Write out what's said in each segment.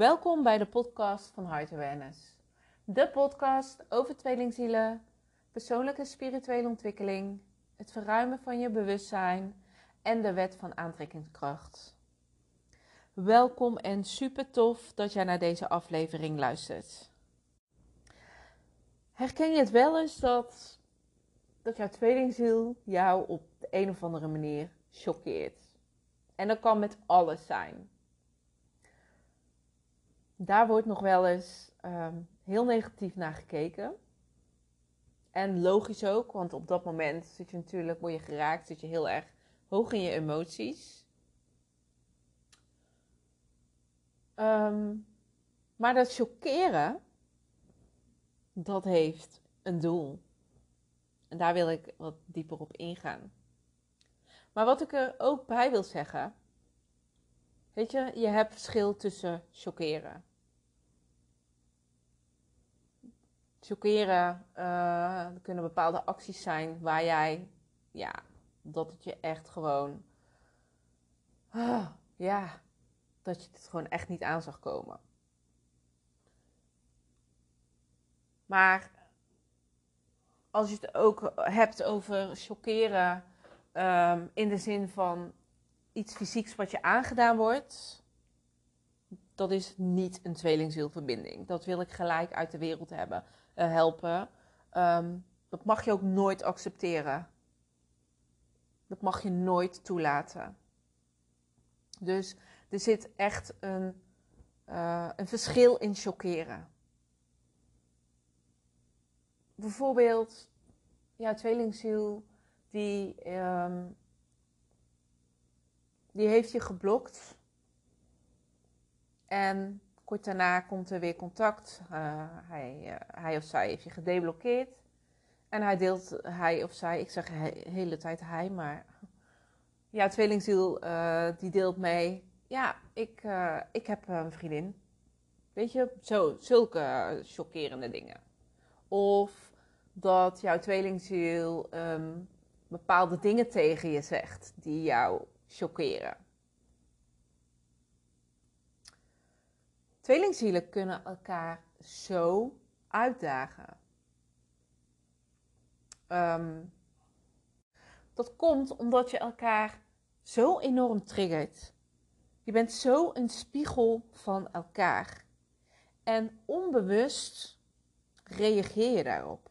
Welkom bij de podcast van Heart Awareness. De podcast over tweelingzielen, persoonlijke spirituele ontwikkeling, het verruimen van je bewustzijn en de wet van aantrekkingskracht. Welkom en super tof dat jij naar deze aflevering luistert. Herken je het wel eens dat, dat jouw tweelingziel jou op de een of andere manier choqueert? En dat kan met alles zijn. Daar wordt nog wel eens ehm, heel negatief naar gekeken. En logisch ook, want op dat moment zit je natuurlijk, word je geraakt, zit je heel erg hoog in je emoties. Ehm, maar dat chockeren, dat heeft een doel. En daar wil ik wat dieper op ingaan. Maar wat ik er ook bij wil zeggen, weet je, je hebt verschil tussen chockeren. Chockeren uh, kunnen bepaalde acties zijn waar jij, ja, dat het je echt gewoon, uh, ja, dat je het gewoon echt niet aan zag komen. Maar als je het ook hebt over chockeren um, in de zin van iets fysieks wat je aangedaan wordt, dat is niet een tweelingzielverbinding. Dat wil ik gelijk uit de wereld hebben, helpen. Um, dat mag je ook nooit accepteren. Dat mag je nooit toelaten. Dus er zit echt een, uh, een verschil in chockeren. Bijvoorbeeld, ja, tweelingziel, die, um, die heeft je geblokt. En kort daarna komt er weer contact. Uh, hij, uh, hij of zij heeft je gedeblokkeerd. En hij deelt, hij of zij, ik zeg de hele tijd hij, maar ja, tweelingziel, uh, die deelt mee. Ja, ik, ik heb een vriendin. Weet je, zo, zulke chockerende dingen. Of dat jouw tweelingziel um, bepaalde dingen tegen je zegt die jou chockeren. Tweelingzielen kunnen elkaar zo uitdagen. Um, dat komt omdat je elkaar zo enorm triggert. Je bent zo een spiegel van elkaar. En onbewust reageer je daarop.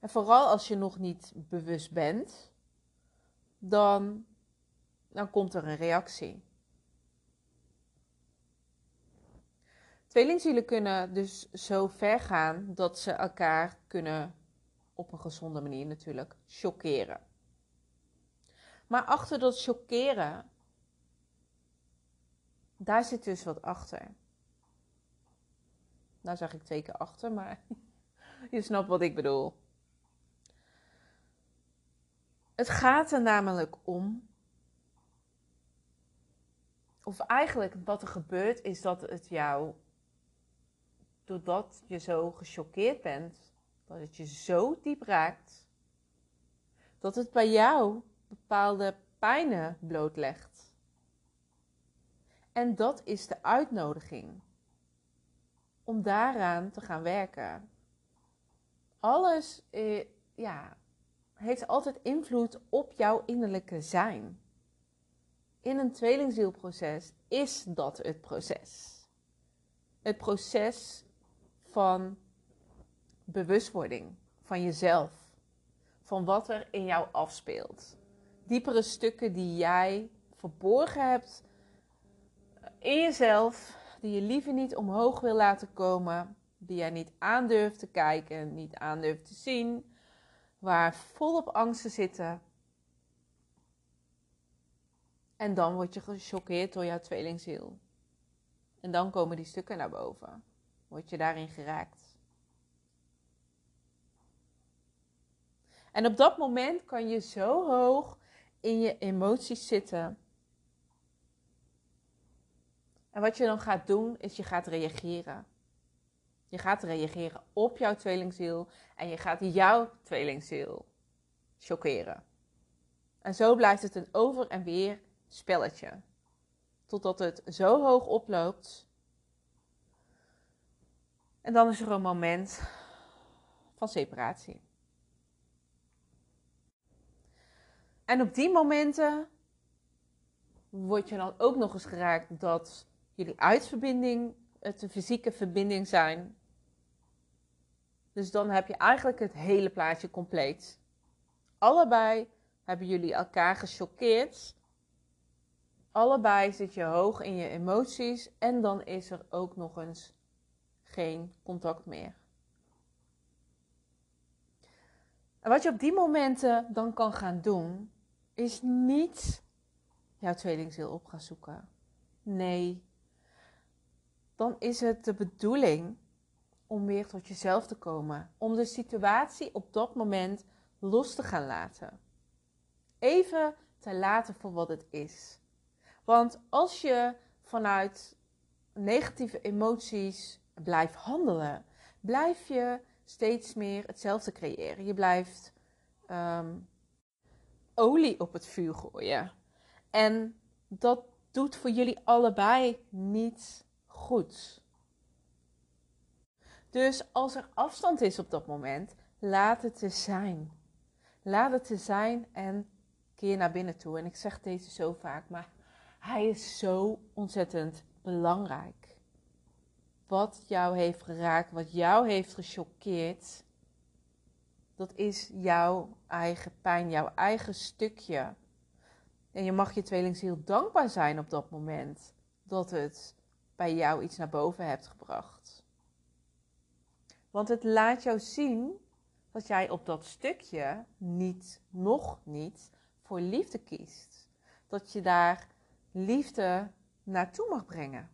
En vooral als je nog niet bewust bent, dan, dan komt er een reactie. Tweelingzielen kunnen dus zo ver gaan dat ze elkaar kunnen, op een gezonde manier natuurlijk, chockeren. Maar achter dat chockeren, daar zit dus wat achter. Nou zeg ik twee keer achter, maar je snapt wat ik bedoel. Het gaat er namelijk om. Of eigenlijk wat er gebeurt is dat het jou, doordat je zo gechoqueerd bent, dat het je zo diep raakt, dat het bij jou bepaalde pijnen blootlegt. En dat is de uitnodiging om daaraan te gaan werken. Alles, eh, ja, heeft altijd invloed op jouw innerlijke zijn. In een tweelingzielproces is dat het proces. Het proces van bewustwording van jezelf, van wat er in jou afspeelt. Diepere stukken die jij verborgen hebt in jezelf, die je liever niet omhoog wil laten komen, die jij niet aandurft te kijken, niet aandurft te zien, waar volop angsten zitten. En dan word je gechoqueerd door jouw tweelingziel. En dan komen die stukken naar boven. Word je daarin geraakt. En op dat moment kan je zo hoog in je emoties zitten. En wat je dan gaat doen, is je gaat reageren. Je gaat reageren op jouw tweelingziel en je gaat jouw tweelingziel chockeren. En zo blijft het een over en weer spelletje. Totdat het zo hoog oploopt En dan is er een moment van separatie. En op die momenten word je dan ook nog eens geraakt dat jullie uitverbinding het een fysieke verbinding zijn. Dus dan heb je eigenlijk het hele plaatje compleet. Allebei hebben jullie elkaar gechoqueerd. Allebei zit je hoog in je emoties en dan is er ook nog eens geen contact meer. En wat je op die momenten dan kan gaan doen, is niet jouw tweelingziel op gaan zoeken. Nee, dan is het de bedoeling om weer tot jezelf te komen. Om de situatie op dat moment los te gaan laten. Even te laten voor wat het is. Want als je vanuit negatieve emoties blijft handelen, blijf je steeds meer hetzelfde creëren. Je blijft ehm, olie op het vuur gooien. En dat doet voor jullie allebei niet goed. Dus als er afstand is op dat moment, laat het te zijn. Laat het te zijn en keer naar binnen toe. En ik zeg deze zo vaak, maar hij is zo ontzettend belangrijk. Wat jou heeft geraakt, wat jou heeft gechoqueerd, dat is jouw eigen pijn, jouw eigen stukje. En je mag je tweelingziel dankbaar zijn op dat moment dat het bij jou iets naar boven hebt gebracht. Want het laat jou zien dat jij op dat stukje niet, nog niet, voor liefde kiest. Dat je daar liefde naartoe mag brengen.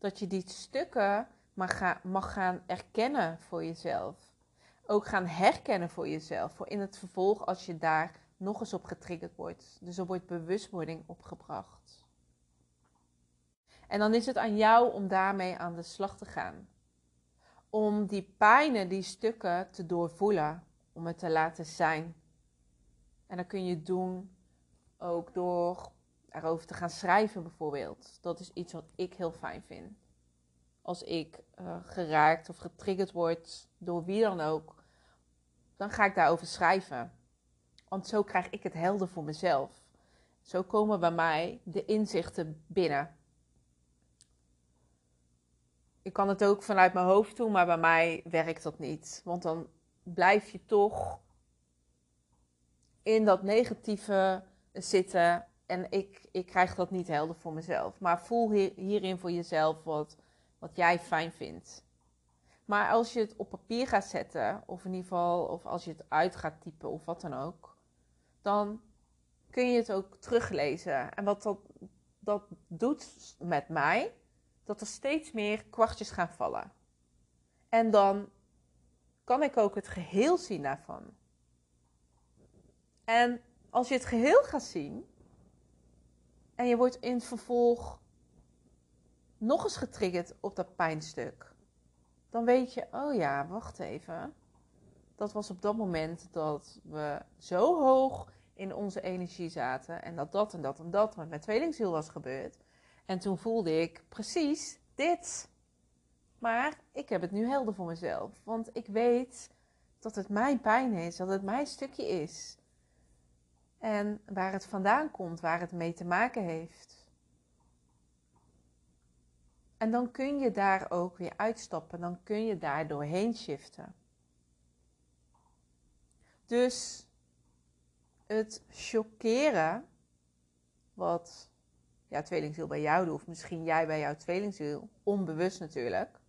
Dat je die stukken mag, gaan, mag gaan erkennen voor jezelf. Ook gaan herkennen voor jezelf. Voor in het vervolg als je daar nog eens op getriggerd wordt. Dus er wordt bewustwording opgebracht. En dan is het aan jou om daarmee aan de slag te gaan. Om die pijnen, die stukken te doorvoelen. Om het te laten zijn. En dat kun je doen ook door erover te gaan schrijven bijvoorbeeld. Dat is iets wat ik heel fijn vind. Als ik uh, geraakt of getriggerd word door wie dan ook, dan ga ik daarover schrijven. Want zo krijg ik het helder voor mezelf. Zo komen bij mij de inzichten binnen ik kan het ook vanuit mijn hoofd doen, maar bij mij werkt dat niet. Want dan blijf je toch in dat negatieve zitten. En ik, ik krijg dat niet helder voor mezelf. Maar voel hierin voor jezelf wat, wat jij fijn vindt. Maar als je het op papier gaat zetten, of in ieder geval, of als je het uit gaat typen of wat dan ook, dan kun je het ook teruglezen. En wat dat, dat doet met mij, dat er steeds meer kwartjes gaan vallen. En dan kan ik ook het geheel zien daarvan. En als je het geheel gaat zien en je wordt in het vervolg nog eens getriggerd op dat pijnstuk, dan weet je, oh ja, wacht even. Dat was op dat moment dat we zo hoog in onze energie zaten en dat dat en dat en dat met mijn tweelingziel was gebeurd. En toen voelde ik precies dit. Maar ik heb het nu helder voor mezelf. Want ik weet dat het mijn pijn is, dat het mijn stukje is. En waar het vandaan komt, waar het mee te maken heeft. En dan kun je daar ook weer uitstappen, dan kun je daar doorheen shiften. Dus het chockeren, wat jouw tweelingziel bij jou doet, of misschien jij bij jouw tweelingziel, onbewust natuurlijk,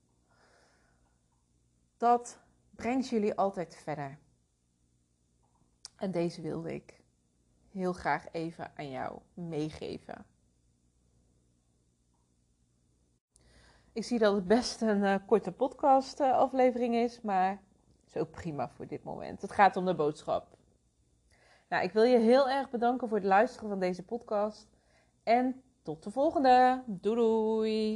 dat brengt jullie altijd verder. En deze wilde ik heel graag even aan jou meegeven. Ik zie dat het best een uh, korte podcast uh, aflevering is, maar is ook prima voor dit moment. Het gaat om de boodschap. Nou, ik wil je heel erg bedanken voor het luisteren van deze podcast. En tot de volgende. Doei doei.